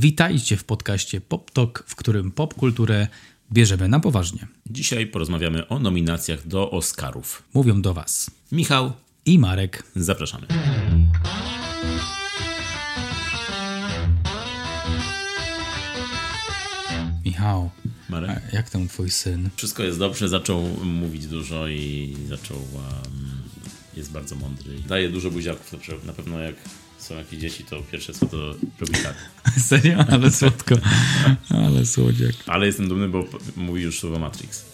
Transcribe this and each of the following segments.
Witajcie w podcaście Pop Talk, w którym popkulturę bierzemy na poważnie. Dzisiaj porozmawiamy o nominacjach do Oscarów. Mówią do Was Michał, i Marek. zapraszamy. Michał, Marek? jak tam twój syn? Wszystko jest dobrze, zaczął mówić dużo i zaczął. Um, jest bardzo mądry. Daje dużo buziaków. Na pewno jak są jakieś dzieci, to pierwsze co to robi tak. Serio? Ale słodko. Ale słodziak. Ale jestem dumny, bo mówi już słowo Matrix.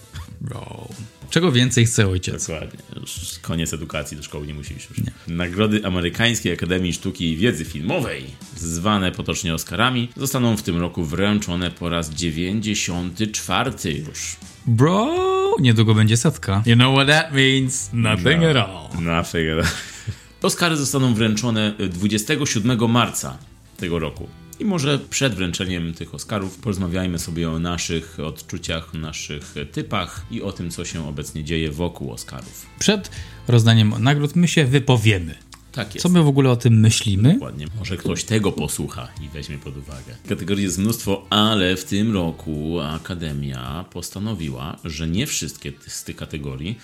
Bro. Czego więcej chce ojciec? Dokładnie. Już koniec edukacji, do szkoły nie musi iść już. Nagrody Amerykańskiej Akademii Sztuki i Wiedzy Filmowej, zwane potocznie Oscarami, zostaną w tym roku wręczone po raz 94 już. Bro, niedługo będzie setka. You know what that means? Nothing No. at all. Na figurę. Oscary zostaną wręczone 27 marca tego roku. I może przed wręczeniem tych Oscarów porozmawiajmy sobie o naszych odczuciach, naszych typach i o tym, co się obecnie dzieje wokół Oscarów. Przed rozdaniem nagród my się wypowiemy. Tak jest. Co my w ogóle o tym myślimy? Dokładnie. Może ktoś tego posłucha i weźmie pod uwagę. Kategorii jest mnóstwo, ale w tym roku Akademia postanowiła, że nie wszystkie z tych kategorii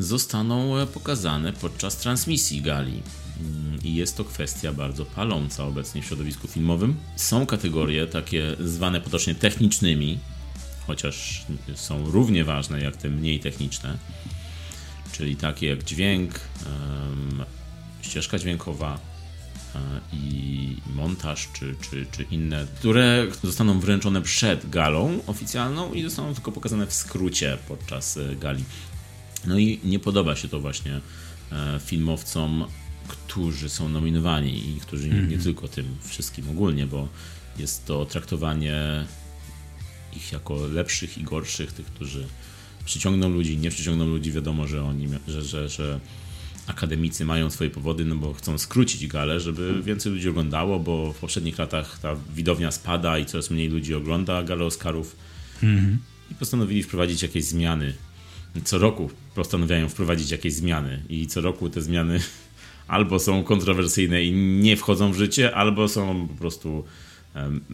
zostaną e, pokazane podczas transmisji gali. Mm, I jest to kwestia bardzo paląca obecnie w środowisku filmowym. Są kategorie takie zwane potocznie technicznymi, chociaż są równie ważne jak te mniej techniczne, czyli takie jak dźwięk, ścieżka dźwiękowa, e, i montaż, czy, czy, czy inne, które zostaną wręczone przed galą oficjalną i zostaną tylko pokazane w skrócie podczas e, gali. No i nie podoba się to właśnie e, filmowcom, którzy są nominowani i którzy nie, nie tylko tym wszystkim ogólnie, bo jest to traktowanie ich jako lepszych i gorszych, tych, którzy przyciągną ludzi, nie przyciągną ludzi, wiadomo, że oni, że, że, że akademicy mają swoje powody, no bo chcą skrócić galę, żeby więcej ludzi oglądało, bo w poprzednich latach ta widownia spada i coraz mniej ludzi ogląda galę Oscarów. I postanowili wprowadzić jakieś zmiany. Co roku postanawiają wprowadzić jakieś zmiany i co roku te zmiany albo są kontrowersyjne i nie wchodzą w życie, albo są po prostu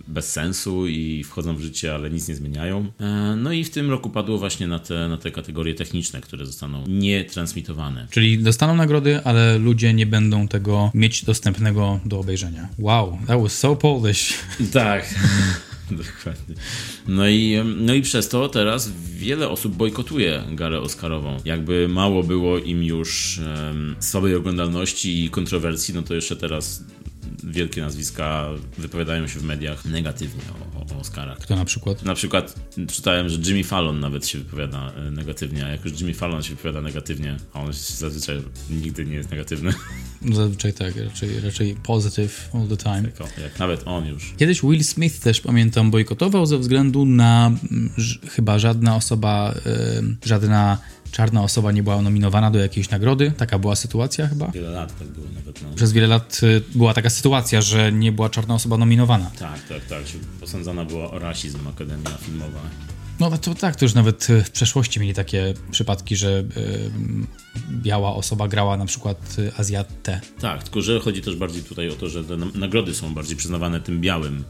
bez sensu i wchodzą w życie, ale nic nie zmieniają. E, No i w tym roku padło właśnie na te, na te kategorie techniczne, które zostaną nietransmitowane. Czyli dostaną nagrody, ale ludzie nie będą tego mieć dostępnego do obejrzenia. Wow, that was so Polish. Tak. Dokładnie. No i, no i przez to teraz wiele osób bojkotuje galę Oscarową. Jakby mało było im już em, słabej oglądalności i kontrowersji, no to jeszcze teraz wielkie nazwiska wypowiadają się w mediach negatywnie o, o, o Oscarach. Kto na przykład? Na przykład czytałem, że Jimmy Fallon nawet się wypowiada e, negatywnie, a jak już Jimmy Fallon się wypowiada negatywnie, a on zazwyczaj nigdy nie jest negatywny, Zazwyczaj tak, raczej, raczej positive all the time. jak, jak nawet on już. Kiedyś Will Smith też, pamiętam, bojkotował ze względu na chyba żadna osoba, y, żadna czarna osoba nie była nominowana do jakiejś nagrody. Taka była sytuacja chyba. Wiele lat tak było nawet. No. Przez wiele lat y, była taka sytuacja, że nie była czarna osoba nominowana. Tak, tak, tak. Posądzana była o rasizm Akademia Filmowa. No to tak, to już nawet y, w przeszłości mieli takie przypadki, że y, biała osoba grała na przykład y, Azjatę. Tak, tylko że chodzi też bardziej tutaj o to, że te na- nagrody są bardziej przyznawane tym białym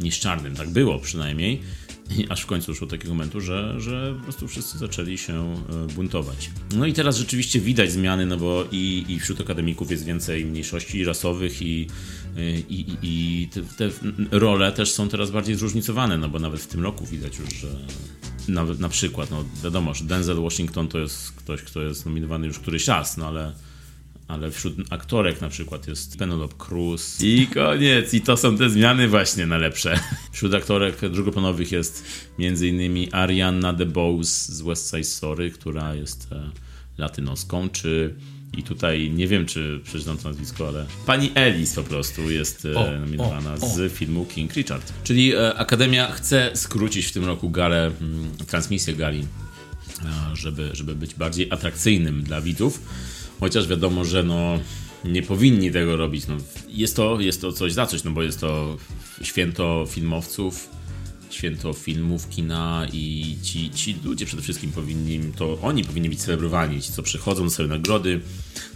niż czarnym. Tak było przynajmniej. I aż w końcu doszło do takiego momentu, że, że po prostu wszyscy zaczęli się e, buntować. No i teraz rzeczywiście widać zmiany, no bo i, i wśród akademików jest więcej mniejszości rasowych i, e, i, i, i te, te role też są teraz bardziej zróżnicowane, no bo nawet w tym roku widać już, że nawet na przykład, no wiadomo, że Denzel Washington to jest ktoś, kto jest nominowany już któryś raz, no ale ale wśród aktorek na przykład jest Penelope Cruz i koniec. I to są te zmiany właśnie na lepsze. Wśród aktorek drugoplanowych jest m.in. Ariana DeBose z West Side Story, która jest e, latynoską, czy i tutaj nie wiem, czy przeczytam to nazwisko, ale pani Ellis po prostu jest e, O, nominowana o, o. z filmu King Richard. Czyli e, Akademia chce skrócić w tym roku galę, mm, transmisję gali żeby, żeby być bardziej atrakcyjnym dla widzów. Chociaż wiadomo, że no, nie powinni tego robić. No, jest, to, jest to coś za coś, no bo jest to święto filmowców, święto filmów, kina i ci, ci ludzie przede wszystkim powinni, to oni powinni być celebrowani. Ci, co przychodzą sobie nagrody,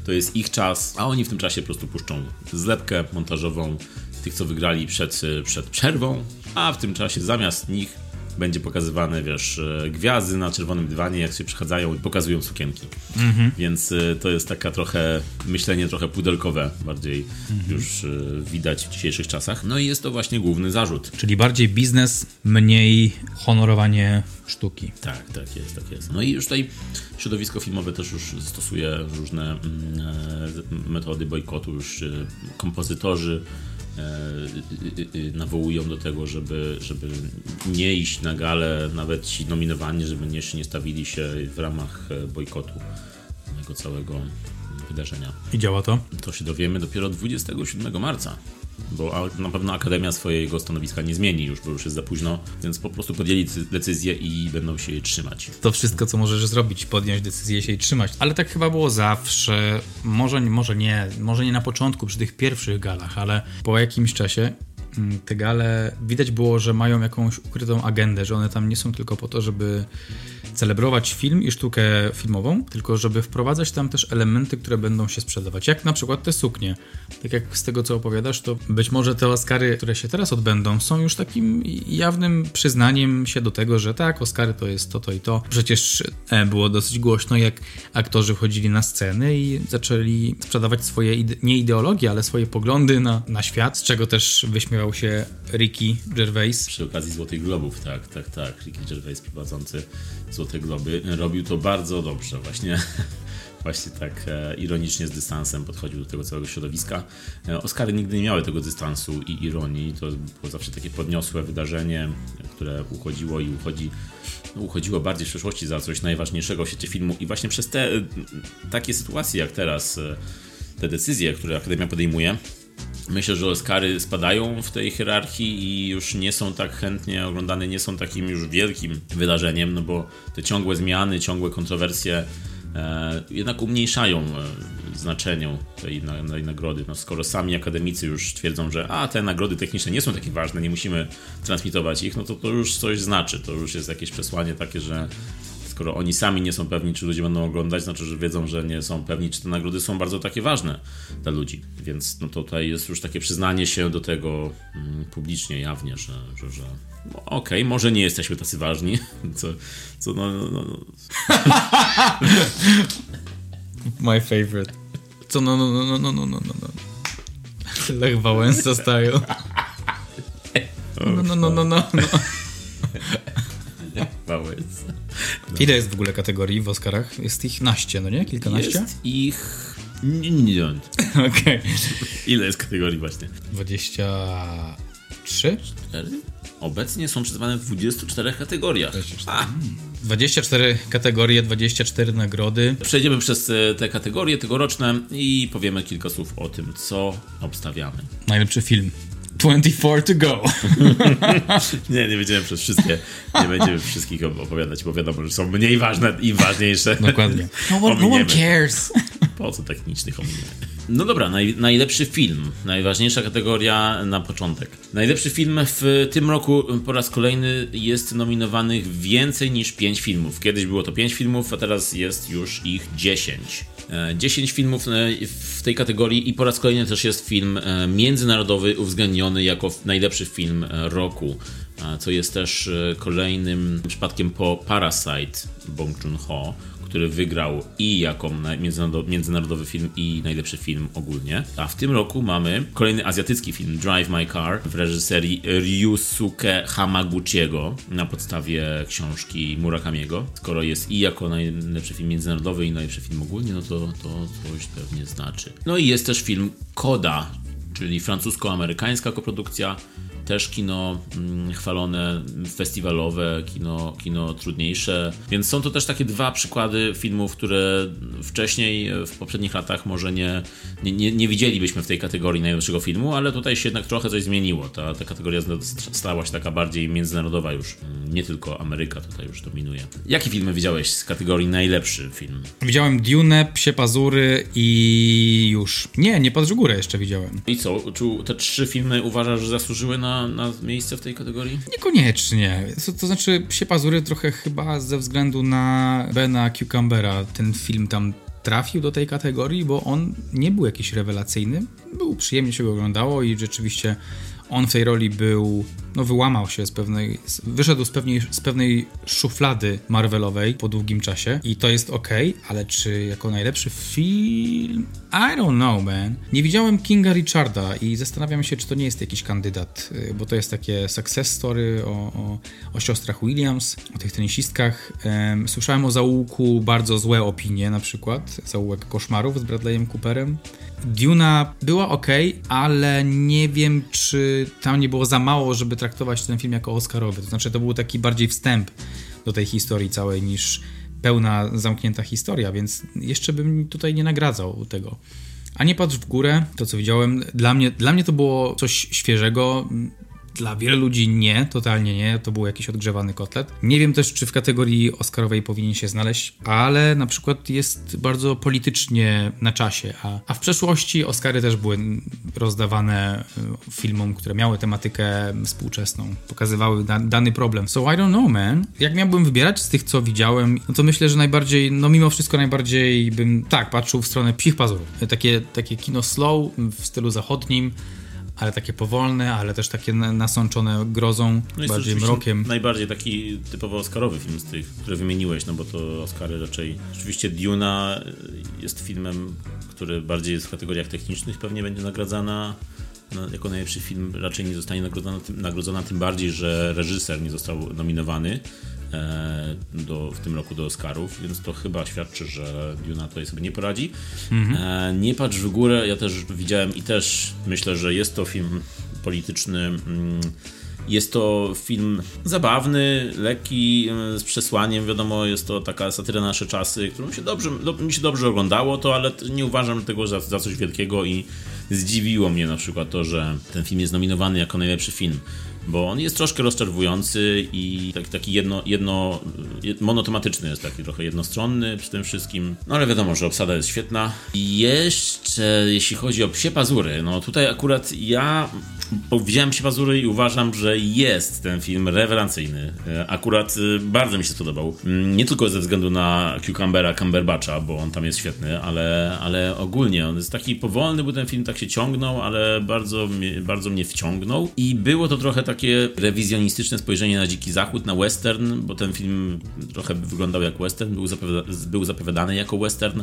to jest ich czas, a oni w tym czasie po prostu puszczą zlepkę montażową tych, co wygrali przed, przed przerwą, a w tym czasie zamiast nich będzie pokazywane, wiesz, e, gwiazdy na czerwonym dywanie, jak się przechadzają i pokazują sukienki. Mhm. Więc e, to jest taka trochę, myślenie trochę pudelkowe bardziej mhm. już e, widać w dzisiejszych czasach. No i jest to właśnie główny zarzut. Czyli bardziej biznes, mniej honorowanie sztuki. Tak, tak jest, tak jest. No i już tutaj środowisko filmowe też już stosuje różne mm, metody bojkotu, już kompozytorzy nawołują do tego, żeby, żeby nie iść na galę, nawet ci nominowani, żeby nie, nie stawili się w ramach e, bojkotu tego całego wydarzenia. I działa to? To się dowiemy dopiero 27 marca bo na pewno Akademia swojego stanowiska nie zmieni już, bo już jest za późno, więc po prostu podjęli decyzję i będą się jej trzymać. To wszystko, co możesz zrobić, podjąć decyzję się jej trzymać. Ale tak chyba było zawsze. Może, może nie, może nie na początku, przy tych pierwszych galach, ale po jakimś czasie mm, te gale widać było, że mają jakąś ukrytą agendę, że one tam nie są tylko po to, żeby celebrować film i sztukę filmową, tylko żeby wprowadzać tam też elementy, które będą się sprzedawać, jak na przykład te suknie. Tak jak z tego, co opowiadasz, to być może te Oscary, które się teraz odbędą, są już takim jawnym przyznaniem się do tego, że tak, Oscary to jest to, to i to. Przecież e, było dosyć głośno, jak aktorzy wchodzili na sceny i zaczęli sprzedawać swoje, ide nie ideologie, ale swoje poglądy na, na świat, z czego też wyśmiewał się Ricky Gervais. Przy okazji Złotych Globów, tak, tak, tak. Ricky Gervais prowadzący Złote Globy. Robił to bardzo dobrze, właśnie. Właśnie tak e, ironicznie z dystansem podchodził do tego całego środowiska. E, Oscary nigdy nie miały tego dystansu i ironii. To było zawsze takie podniosłe wydarzenie, które uchodziło i uchodzi no, uchodziło bardziej w przeszłości za coś najważniejszego w świecie filmu i właśnie przez te takie sytuacje jak teraz, e, te decyzje, które Akademia podejmuje, Myślę, że Oscary spadają w tej hierarchii i już nie są tak chętnie oglądane, nie są takim już wielkim wydarzeniem, no bo te ciągłe zmiany, ciągłe kontrowersje e, jednak umniejszają e, znaczeniu tej, tej nagrody. No, skoro sami akademicy już twierdzą, że a te nagrody techniczne nie są takie ważne, nie musimy transmitować ich, no to to już coś znaczy. To już jest jakieś przesłanie takie, że skoro oni sami nie są pewni, czy ludzie będą oglądać, znaczy, że wiedzą, że nie są pewni, czy te nagrody są bardzo takie ważne dla ludzi. Więc no tutaj jest już takie przyznanie się do tego mm, publicznie, jawnie, że, że, że no, okej, okay, może nie jesteśmy tacy ważni, co, co no, no, no. My favorite. Co no, no, no, no, no, no, no, no. Lech Wałęsa style. No, no, no, no, no. no. Wałęsa. Ile jest w ogóle kategorii w Oscarach? Jest ich naście, no nie? Kilkanaście? Jest ich... Nie Okej. Okay. Ile jest kategorii właśnie? 23? 4? Obecnie są przyznawane w 24 kategoriach. 24. 24 kategorie, 24 nagrody. Przejdziemy przez e, te kategorie tegoroczne i powiemy kilka słów o tym, co obstawiamy. Najlepszy film. 24 to go. nie, nie będziemy przez wszystkie, nie będziemy wszystkich opowiadać, bo wiadomo, że są mniej ważne i ważniejsze. Dokładnie. No one, no one cares. Po co technicznych ominiemy? No dobra, naj, najlepszy film. Najważniejsza kategoria na początek. Najlepszy film w tym roku po raz kolejny jest nominowanych więcej niż 5 filmów. Kiedyś było to 5 filmów, a teraz jest już ich 10. 10 e, filmów e, w tej kategorii i po raz kolejny też jest film e, międzynarodowy uwzględniony jako najlepszy film roku, co jest też kolejnym przypadkiem po Parasite Bong Joon-ho, który wygrał i jako międzynarodowy film i najlepszy film ogólnie. A w tym roku mamy kolejny azjatycki film Drive My Car w reżyserii Ryusuke Hamaguchiego na podstawie książki Murakamiego. Skoro jest i jako najlepszy film międzynarodowy i najlepszy film ogólnie, no to to coś pewnie znaczy. No i jest też film Koda, czyli francusko-amerykańska koprodukcja też kino mm, chwalone, festiwalowe, kino, kino trudniejsze. Więc są to też takie dwa przykłady filmów, które wcześniej, w poprzednich latach może nie, nie, nie widzielibyśmy w tej kategorii najlepszego filmu, ale tutaj się jednak trochę coś zmieniło. Ta, ta kategoria stała się taka bardziej międzynarodowa już. Nie tylko Ameryka tutaj już dominuje. Jakie filmy widziałeś z kategorii najlepszy film? Widziałem Dune, Psie Pazury i już. Nie, nie Patrz Górę jeszcze widziałem. I co? Czy te trzy filmy uważasz, że zasłużyły na na, miejsce w tej kategorii? Niekoniecznie. To, to znaczy, Psie Pazury trochę chyba ze względu na Bena Cucumbera, ten film tam trafił do tej kategorii, bo on nie był jakiś rewelacyjny. Był przyjemnie się go oglądało i rzeczywiście on w tej roli był, no wyłamał się z pewnej, wyszedł z pewnej, z pewnej szuflady Marvelowej po długim czasie i to jest ok, ale czy jako najlepszy film? I don't know, man. Nie widziałem Kinga Richarda i zastanawiam się, czy to nie jest jakiś kandydat, y, bo to jest takie success story o, o, o siostrach Williams, o tych tenisistkach. Słyszałem o zaułku bardzo złe opinie, na przykład zaułek koszmarów z Bradleyem Cooperem. Duna była ok, ale nie wiem, czy tam nie było za mało, żeby traktować ten film jako Oscarowy. To znaczy, to był taki bardziej wstęp do tej historii całej niż pełna, zamknięta historia, więc jeszcze bym tutaj nie nagradzał tego. A nie patrz w górę, to co widziałem, dla mnie, dla mnie to było coś świeżego. Dla wielu ludzi nie, totalnie nie, to był jakiś odgrzewany kotlet. Nie wiem też, czy w kategorii Oscarowej powinien się znaleźć, ale na przykład jest bardzo politycznie na czasie, a, a w przeszłości Oscary też były rozdawane y, filmom, które miały tematykę współczesną, pokazywały da, dany problem. So I don't know, man. Jak miałbym wybierać z tych, co widziałem, no to myślę, że najbardziej, no mimo wszystko najbardziej bym, tak, patrzył w stronę psich pazurów. Takie, takie kino slow w stylu zachodnim, ale takie powolne, ale też takie nasączone grozą, no bardziej mrokiem. Najbardziej taki typowo Oscarowy film z tych, które wymieniłeś, no bo to Oscary raczej. Oczywiście Duna jest filmem, który bardziej jest w kategoriach technicznych, pewnie będzie nagradzana. No, jako najlepszy film raczej nie zostanie nagrodzona, tym, nagrodzona, tym bardziej, że reżyser nie został nominowany. E, do, w tym roku do Oscarów, więc to chyba świadczy, że Duna tutaj sobie nie poradzi. Mhm. E, nie patrz w górę, ja też widziałem i też myślę, że jest to film polityczny. Mm, jest to film zabawny, lekki, e, z przesłaniem, wiadomo, jest to taka satyra na nasze czasy, którą się dobrze, do, mi się dobrze oglądało to, ale nie uważam tego za, za coś wielkiego i zdziwiło mnie na przykład to, że ten film jest nominowany jako najlepszy film bo on jest troszkę rozczarowujący i taki, taki jedno, jedno, monotematyczny jest taki trochę jednostronny przy tym wszystkim. No ale wiadomo, że obsada jest świetna. I jeszcze jeśli chodzi o psie pazury, no tutaj akurat ja widziałem psie pazury i uważam, że jest ten film rewelacyjny. E, akurat e, bardzo mi się podobał. Mm, nie tylko ze względu na Cucumbera Cumberbatcha, bo on tam jest świetny, ale, ale ogólnie on jest taki powolny, bo ten film tak się ciągnął, ale bardzo, bardzo mnie wciągnął i było to trochę takie rewizjonistyczne spojrzenie na Dziki Zachód, na western, bo ten film trochę wyglądał jak western, był, zapowiada był zapowiadany jako western,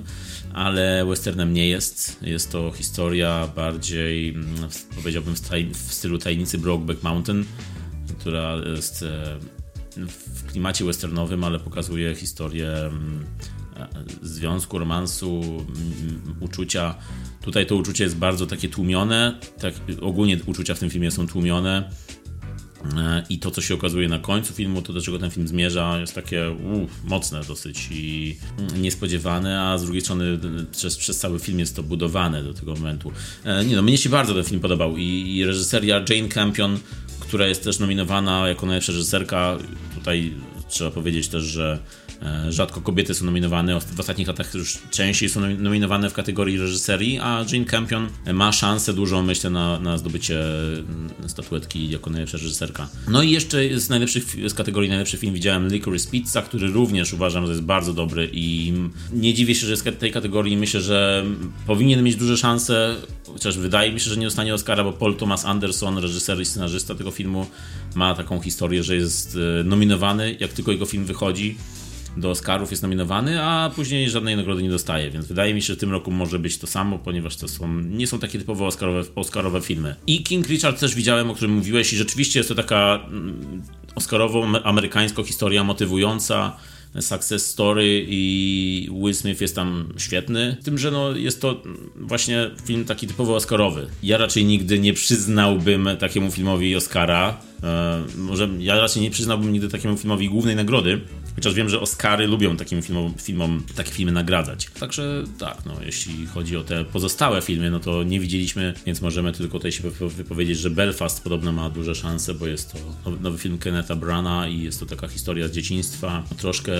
ale westernem nie jest. Jest to historia bardziej, mm, powiedziałbym, w stylu tajemnicy Brokeback Mountain, która jest e, w klimacie westernowym, ale pokazuje historię mm, e, związku, romansu, mm, uczucia. Tutaj to uczucie jest bardzo takie tłumione. Tak, ogólnie uczucia w tym filmie są tłumione. I to, co się okazuje na końcu filmu, to do czego ten film zmierza, jest takie mocne dosyć i niespodziewane, a z drugiej strony przez, przez cały film jest to budowane do tego momentu. E, nie no, mnie się bardzo ten film podobał i, i reżyseria Jane Campion, która jest też nominowana jako najlepsza reżyserka, tutaj trzeba powiedzieć też, że rzadko kobiety są nominowane, w ostatnich latach już częściej są nominowane w kategorii reżyserii, a Jane Campion ma szansę dużą, myślę, na, na zdobycie mm, statuetki jako najlepsza reżyserka. No i jeszcze z najlepszych, z kategorii najlepszy film widziałem Licorice Pizza, który również uważam, że jest bardzo dobry i nie dziwię się, że jest tej kategorii. Myślę, że powinien mieć duże szanse, chociaż wydaje mi się, że nie dostanie Oscara, bo Paul Thomas Anderson, reżyser i scenarzysta tego filmu, ma taką historię, że jest e, nominowany, jak tylko jego film wychodzi do Oscarów jest nominowany, a później żadnej nagrody nie dostaje, więc wydaje mi się, że w tym roku może być to samo, ponieważ to są, nie są takie typowo Oscarowe, Oscarowe filmy. I King Richard też widziałem, o którym mówiłeś i rzeczywiście jest to taka mm, Oscarowo-amerykańska historia motywująca, success story i Will Smith jest tam świetny. Tym, że no, jest to właśnie film taki typowo Oscarowy. Ja raczej nigdy nie przyznałbym takiemu filmowi Oscara. E, może ja raczej nie przyznałbym nigdy takiemu filmowi głównej nagrody, Chociaż wiem, że Oscary lubią takim filmom, filmom takie filmy nagradzać. Także tak, no, jeśli chodzi o te pozostałe filmy, no to nie widzieliśmy, więc możemy tylko tutaj się wypowiedzieć, że Belfast podobno ma duże szanse, bo jest to nowy film Kenneta Brana i jest to taka historia z dzieciństwa, troszkę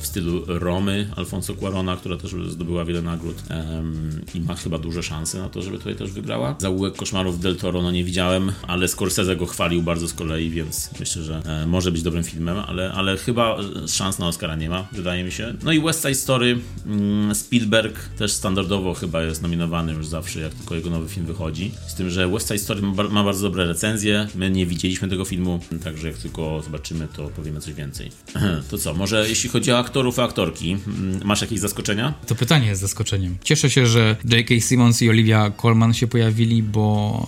w stylu Romy Alfonso Cuarona, która też zdobyła wiele nagród um, i ma chyba duże szanse na to, żeby tutaj też wygrała. Zaułek Koszmarów Del Toro no nie widziałem, ale Scorsese go chwalił bardzo z kolei, więc myślę, że e, może być dobrym filmem, ale, ale chyba szans na Oscara nie ma, wydaje mi się. No i West Side Story, mm, Spielberg też standardowo chyba jest nominowany już zawsze, jak tylko jego nowy film wychodzi. Z tym, że West Side Story ma bardzo dobre recenzje. My nie widzieliśmy tego filmu, także jak tylko zobaczymy, to powiemy coś więcej. To co, może jeśli chodzi o aktorów i aktorki, mm, masz jakieś zaskoczenia? To pytanie jest zaskoczeniem. Cieszę się, że J.K. Simmons i Olivia Colman się pojawili, bo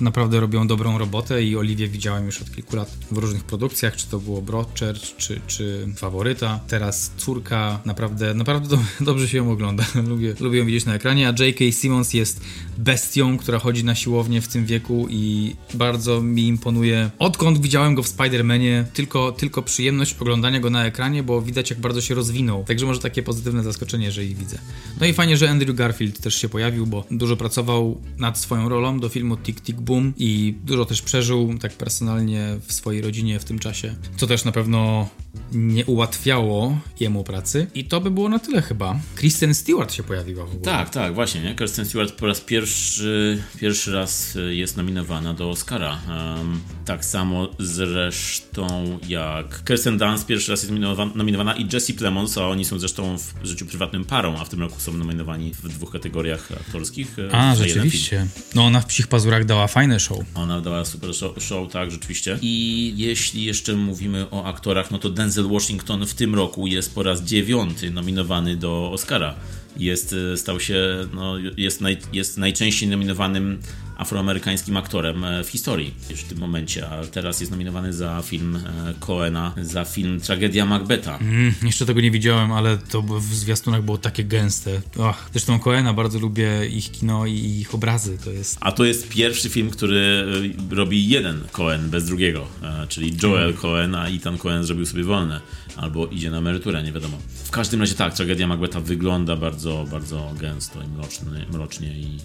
naprawdę robią dobrą robotę i Oliwię widziałem już od kilku lat w różnych produkcjach, czy to było Broadchurch, czy, czy Faworyta. Teraz córka, naprawdę, naprawdę do, dobrze się ją ogląda. lubię, lubię ją widzieć na ekranie, a J.K. Simmons jest bestią, która chodzi na siłownię w tym wieku i bardzo mi imponuje. Odkąd widziałem go w Spider-Manie, tylko, tylko przyjemność oglądania go na ekranie, bo widać jak bardzo się rozwinął. Także może takie pozytywne zaskoczenie, że ich widzę. No i fajnie, że Andrew Garfield też się pojawił, bo dużo pracował nad swoją rolą do filmu Tick Tick Boom i dużo też przeżył tak personalnie w swojej rodzinie w tym czasie, co też na pewno nie ułatwiało jemu pracy. I to by było na tyle chyba. Kristen Stewart się pojawiła w ogóle. Tak, tak, właśnie. Nie? Kristen Stewart po raz pierwszy, pierwszy raz jest nominowana do Oscara. Um, tak samo zresztą jak Kirsten Dunst pierwszy raz jest nominowana i Jesse Plemons, a oni są zresztą w życiu prywatnym parą, a w tym roku są nominowani w dwóch kategoriach aktorskich. E, a, rzeczywiście. No ona w Psich Pazurach dała fajne show. Ona dała super show, show, tak, rzeczywiście. I jeśli jeszcze mówimy o aktorach, no to Denzel Washington w tym roku jest po raz dziewiąty nominowany do Oscara. Jest, e, stał się, no, jest, naj, jest najczęściej nominowanym afroamerykańskim aktorem e, w historii już w tym momencie, a teraz jest nominowany za film e, Coena, za film Tragedia Macbeta. Mm, jeszcze tego nie widziałem, ale to w zwiastunach było takie gęste. Ach, zresztą Coena bardzo lubię ich kino i ich obrazy, to jest... A to jest pierwszy film, który e, robi jeden Coen bez drugiego, czyli Joel mm. Coen, a Ethan Coen zrobił sobie wolne, albo idzie na emeryturę, nie wiadomo. W każdym razie tak, Tragedia Macbeta wygląda bardzo, bardzo gęsto i mrocznie, mrocznie i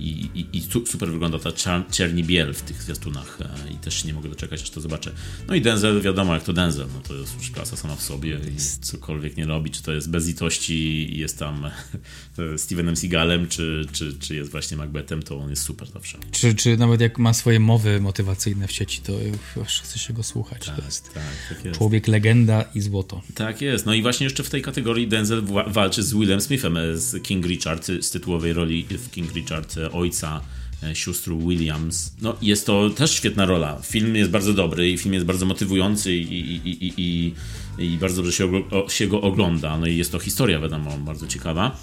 i, i, i super wygląda ta czerni biel w tych zwiastunach e, i też nie mogę doczekać, aż to zobaczę. No i Denzel, wiadomo jak to Denzel, no to jest już klasa sama w sobie i cokolwiek nie robi, czy to jest bez litości i jest tam Stevenem Seagalem, czy, czy, czy jest właśnie Macbethem, to on jest super zawsze. Czy, czy nawet jak ma swoje mowy motywacyjne w sieci, to już chce się go słuchać. Tak, to jest, tak, tak jest. Człowiek legenda i złoto. Tak jest. No i właśnie jeszcze w tej kategorii Denzel walczy z Willem Smithem z King Richard, z tytułowej roli w King Richard ojca e, sióstr Williams. No, jest to też świetna rola. Film jest bardzo dobry i film jest bardzo motywujący i, i, i, i, i bardzo dobrze się, się go ogląda. No i jest to historia, wiadomo, bardzo ciekawa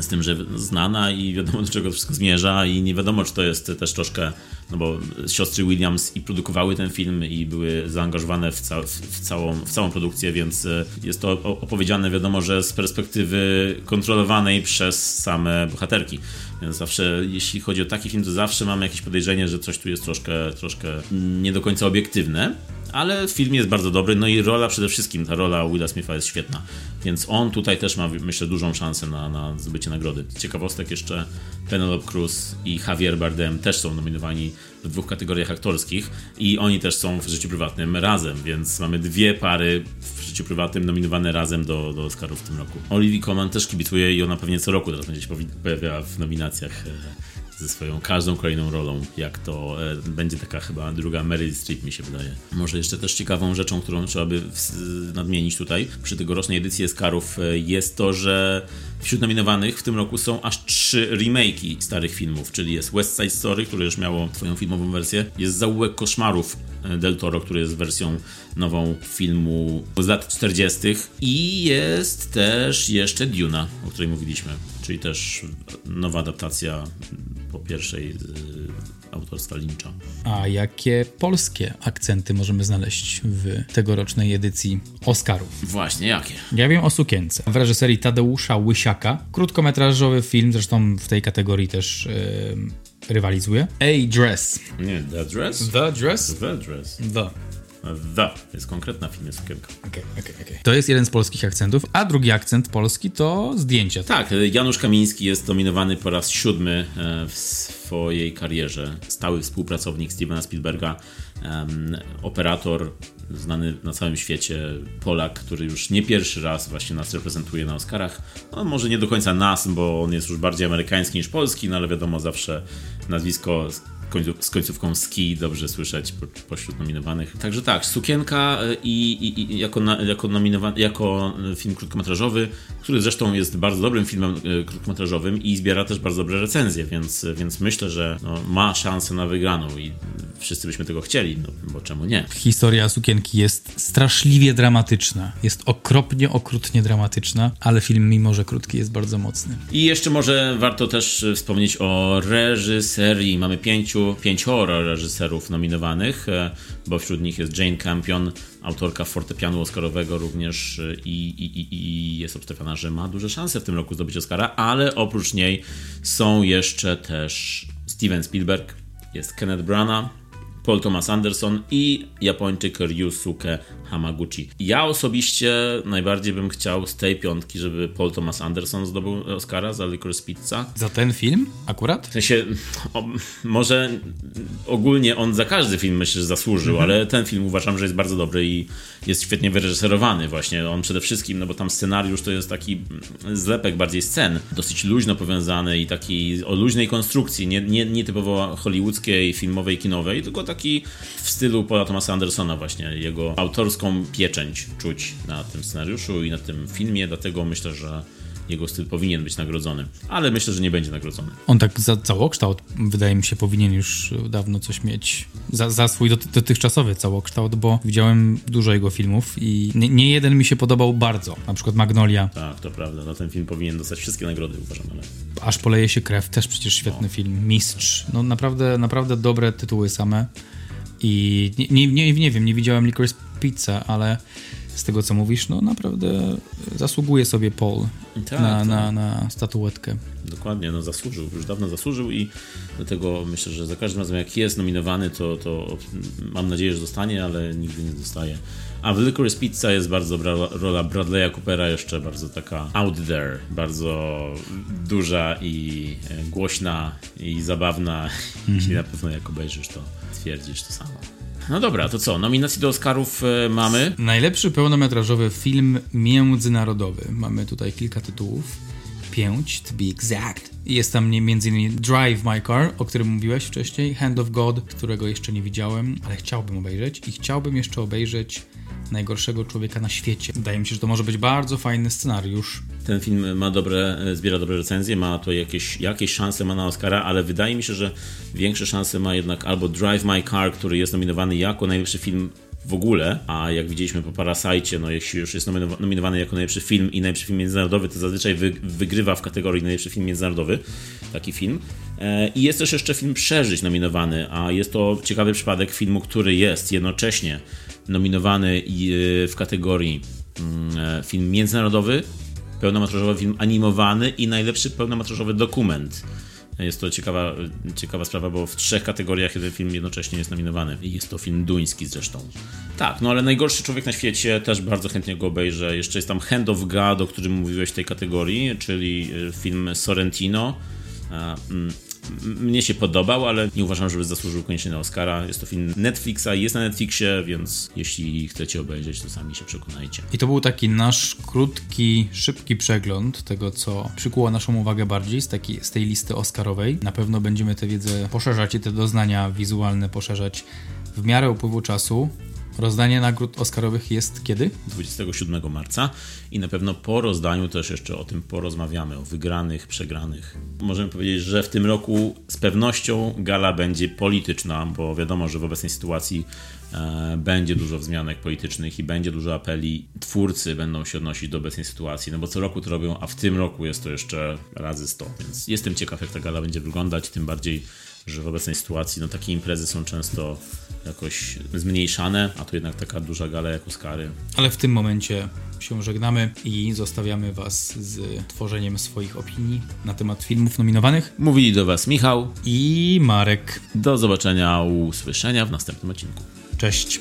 z tym, że znana i wiadomo do czego wszystko zmierza i nie wiadomo, czy to jest też troszkę, no bo siostry Williams i produkowały ten film i były zaangażowane w, ca w, całą, w całą produkcję, więc e, jest to opowiedziane wiadomo, że z perspektywy kontrolowanej przez same bohaterki. Więc zawsze, jeśli chodzi o taki film, to zawsze mamy jakieś podejrzenie, że coś tu jest troszkę, troszkę nie do końca obiektywne ale film jest bardzo dobry, no i rola przede wszystkim, ta rola Willa Smitha jest świetna, więc on tutaj też ma, myślę, dużą szansę na, na zdobycie nagrody. Ciekawostek jeszcze Penelope Cruz i Javier Bardem też są nominowani w dwóch kategoriach aktorskich i oni też są w życiu prywatnym razem, więc mamy dwie pary w życiu prywatnym nominowane razem do, do Oscarów w tym roku. Olivia Colman też kibicuje i ona pewnie co roku teraz będzie się pojawiała w nominacjach e, ze swoją każdą kolejną rolą, jak to e, będzie taka chyba druga Meryl Streep mi się wydaje. Może jeszcze też ciekawą rzeczą, którą trzeba by nadmienić tutaj przy tegorocznej edycji Oscarów e, jest to, że wśród nominowanych w tym roku są aż trzy remake'i starych filmów, czyli jest West Side Story, które już miało swoją filmową wersję, jest Zaułek Koszmarów e, Del Toro, który jest wersją nową filmu z lat 40. i jest też jeszcze Duna, o której mówiliśmy, czyli też nowa adaptacja po pierwszej autorstwa Lyncha. A jakie polskie akcenty możemy znaleźć w tegorocznej edycji Oscarów? Właśnie, jakie? Ja wiem o Sukience w reżyserii Tadeusza Łysiaka. Krótkometrażowy film, zresztą w tej kategorii też yy, rywalizuje. A Dress. Nie, The Dress? The Dress? The Dress. The. The. Jest konkretna film, sukienka. Okay, okay, okay. To jest jeden z polskich akcentów, a drugi akcent polski to zdjęcia. Tak, Janusz Kamiński jest dominowany po raz siódmy e, w swojej karierze. Stały współpracownik Stevena Spielberga, um, operator znany na całym świecie, Polak, który już nie pierwszy raz właśnie nas reprezentuje na Oscarach. No, może nie do końca nas, bo on jest już bardziej amerykański niż polski, no ale wiadomo, zawsze nazwisko z końcówką ski dobrze słyszeć po, pośród nominowanych. Także tak, Sukienka e, i, i, i jako, na, jako, nominowany, jako film krótkometrażowy, który zresztą jest bardzo dobrym filmem e, krótkometrażowym i zbiera też bardzo dobre recenzje, więc, więc myślę, że no, ma szansę na wygraną i wszyscy byśmy tego chcieli, no bo czemu nie? Historia Sukienki jest straszliwie dramatyczna. Jest okropnie, okrutnie dramatyczna, ale film, mimo że krótki, jest bardzo mocny. I jeszcze może warto też wspomnieć o reżyserii. Mamy pięciu, pięcioro reżyserów nominowanych, e, bo wśród nich jest Jane Campion, autorka fortepianu oscarowego również e, i, i, i jest obstawiana, że ma duże szanse w tym roku zdobyć Oscara, ale oprócz niej są jeszcze też Steven Spielberg, jest Kenneth Branagh, Paul Thomas Anderson i Japończyk Ryusuke Hamaguchi. Ja osobiście najbardziej bym chciał z tej piątki, żeby Paul Thomas Anderson zdobył Oscara za Licorice Pizza. Za ten film akurat? W sensie, o, może ogólnie on za każdy film myślę, że zasłużył, mhm. ale ten film uważam, że jest bardzo dobry i jest świetnie wyreżyserowany właśnie. On przede wszystkim, no bo tam scenariusz to jest taki zlepek bardziej scen, dosyć luźno powiązany i taki o luźnej konstrukcji, nie, nie, nie typowo hollywoodzkiej, filmowej, kinowej, tylko w stylu Paula Thomasa Andersona właśnie, jego autorską pieczęć czuć na tym scenariuszu i na tym filmie, dlatego myślę, że jego styl powinien być nagrodzony, ale myślę, że nie będzie nagrodzony. On tak za całokształt, wydaje mi się, powinien już dawno coś mieć za, za swój dotychczasowy całokształt, bo widziałem dużo jego filmów i nie, nie, jeden mi się podobał bardzo, na przykład Magnolia. Tak, to prawda, no ten film powinien dostać wszystkie nagrody, uważam, ale... Aż poleje się krew, też przecież świetny no. film, Mistrz, no naprawdę, naprawdę dobre tytuły same i nie, nie, nie, nie wiem, nie widziałem Licorice Pizza, ale z tego co mówisz, no naprawdę zasługuje sobie Paul tak, na, na, na statuetkę. Dokładnie, no zasłużył, już dawno zasłużył i dlatego myślę, że za każdym razem jak jest nominowany, to, to mam nadzieję, że zostanie, ale nigdy nie zostaje. A w Licorice Pizza jest bardzo dobra rola Bradley'a Coopera, jeszcze bardzo taka out there, bardzo duża i e, głośna i zabawna. Mm -hmm. Jeśli na pewno jak obejrzysz, to twierdzisz to samo. No dobra, to co? Nominacji do Oscarów e, mamy? Najlepszy pełnometrażowy film międzynarodowy. Mamy tutaj kilka tytułów. Pięć, to be exact. Jest tam m.in. Drive My Car, o którym mówiłeś wcześniej, Hand of God, którego jeszcze nie widziałem, ale chciałbym obejrzeć i chciałbym jeszcze obejrzeć najgorszego człowieka na świecie. Wydaje mi się, że to może być bardzo fajny scenariusz. Ten film ma dobre, zbiera dobre recenzje, ma to jakieś, jakieś szanse ma na Oscara, ale wydaje mi się, że większe szanse ma jednak albo Drive My Car, który jest nominowany jako najlepszy film w ogóle, a jak widzieliśmy po Parasite, no jeśli już jest nominowany jako najlepszy film i najlepszy film międzynarodowy, to zazwyczaj wy, wygrywa w kategorii najlepszy film międzynarodowy, taki film. E, I jest też jeszcze film Przeżyć nominowany, a jest to ciekawy przypadek filmu, który jest jednocześnie nominowany e, w kategorii mm, e, film międzynarodowy, pełnometrażowy film animowany i najlepszy pełnometrażowy dokument. Jest to ciekawa, ciekawa sprawa, bo w trzech kategoriach jeden film jednocześnie jest nominowany. I jest to film duński zresztą. Tak, no ale najgorszy człowiek na świecie też bardzo chętnie go obejrzę. Jeszcze jest tam Hand of God, o którym mówiłeś w tej kategorii, czyli e, film Sorrentino. Mnie się podobał, ale nie uważam, żeby zasłużył koniecznie na Oscara. Jest to film Netflixa, jest na Netflixie, więc jeśli chcecie obejrzeć, to sami się przekonajcie. I to był taki nasz krótki, szybki przegląd tego, co przykuło naszą uwagę bardziej z, taki, z tej listy Oscarowej. Na pewno będziemy tę wiedzę poszerzać i te doznania wizualne poszerzać w miarę upływu czasu. Rozdanie nagród Oscarowych jest kiedy? 27 marca i na pewno po rozdaniu też jeszcze o tym porozmawiamy, o wygranych, przegranych. Możemy powiedzieć, że w tym roku z pewnością gala będzie polityczna, bo wiadomo, że w obecnej sytuacji e, będzie dużo wzmianek politycznych i będzie dużo apeli. Twórcy będą się odnosić do obecnej sytuacji, no bo co roku to robią, a w tym roku jest to jeszcze razy 100, więc jestem ciekaw, jak ta gala będzie wyglądać, tym bardziej że w obecnej sytuacji no, takie imprezy są często jakoś zmniejszane, a to jednak taka duża gala jak Oscary. Ale w tym momencie się żegnamy i zostawiamy Was z tworzeniem swoich opinii na temat filmów nominowanych. Mówili do Was Michał i Marek. Do zobaczenia, usłyszenia w następnym odcinku. Cześć.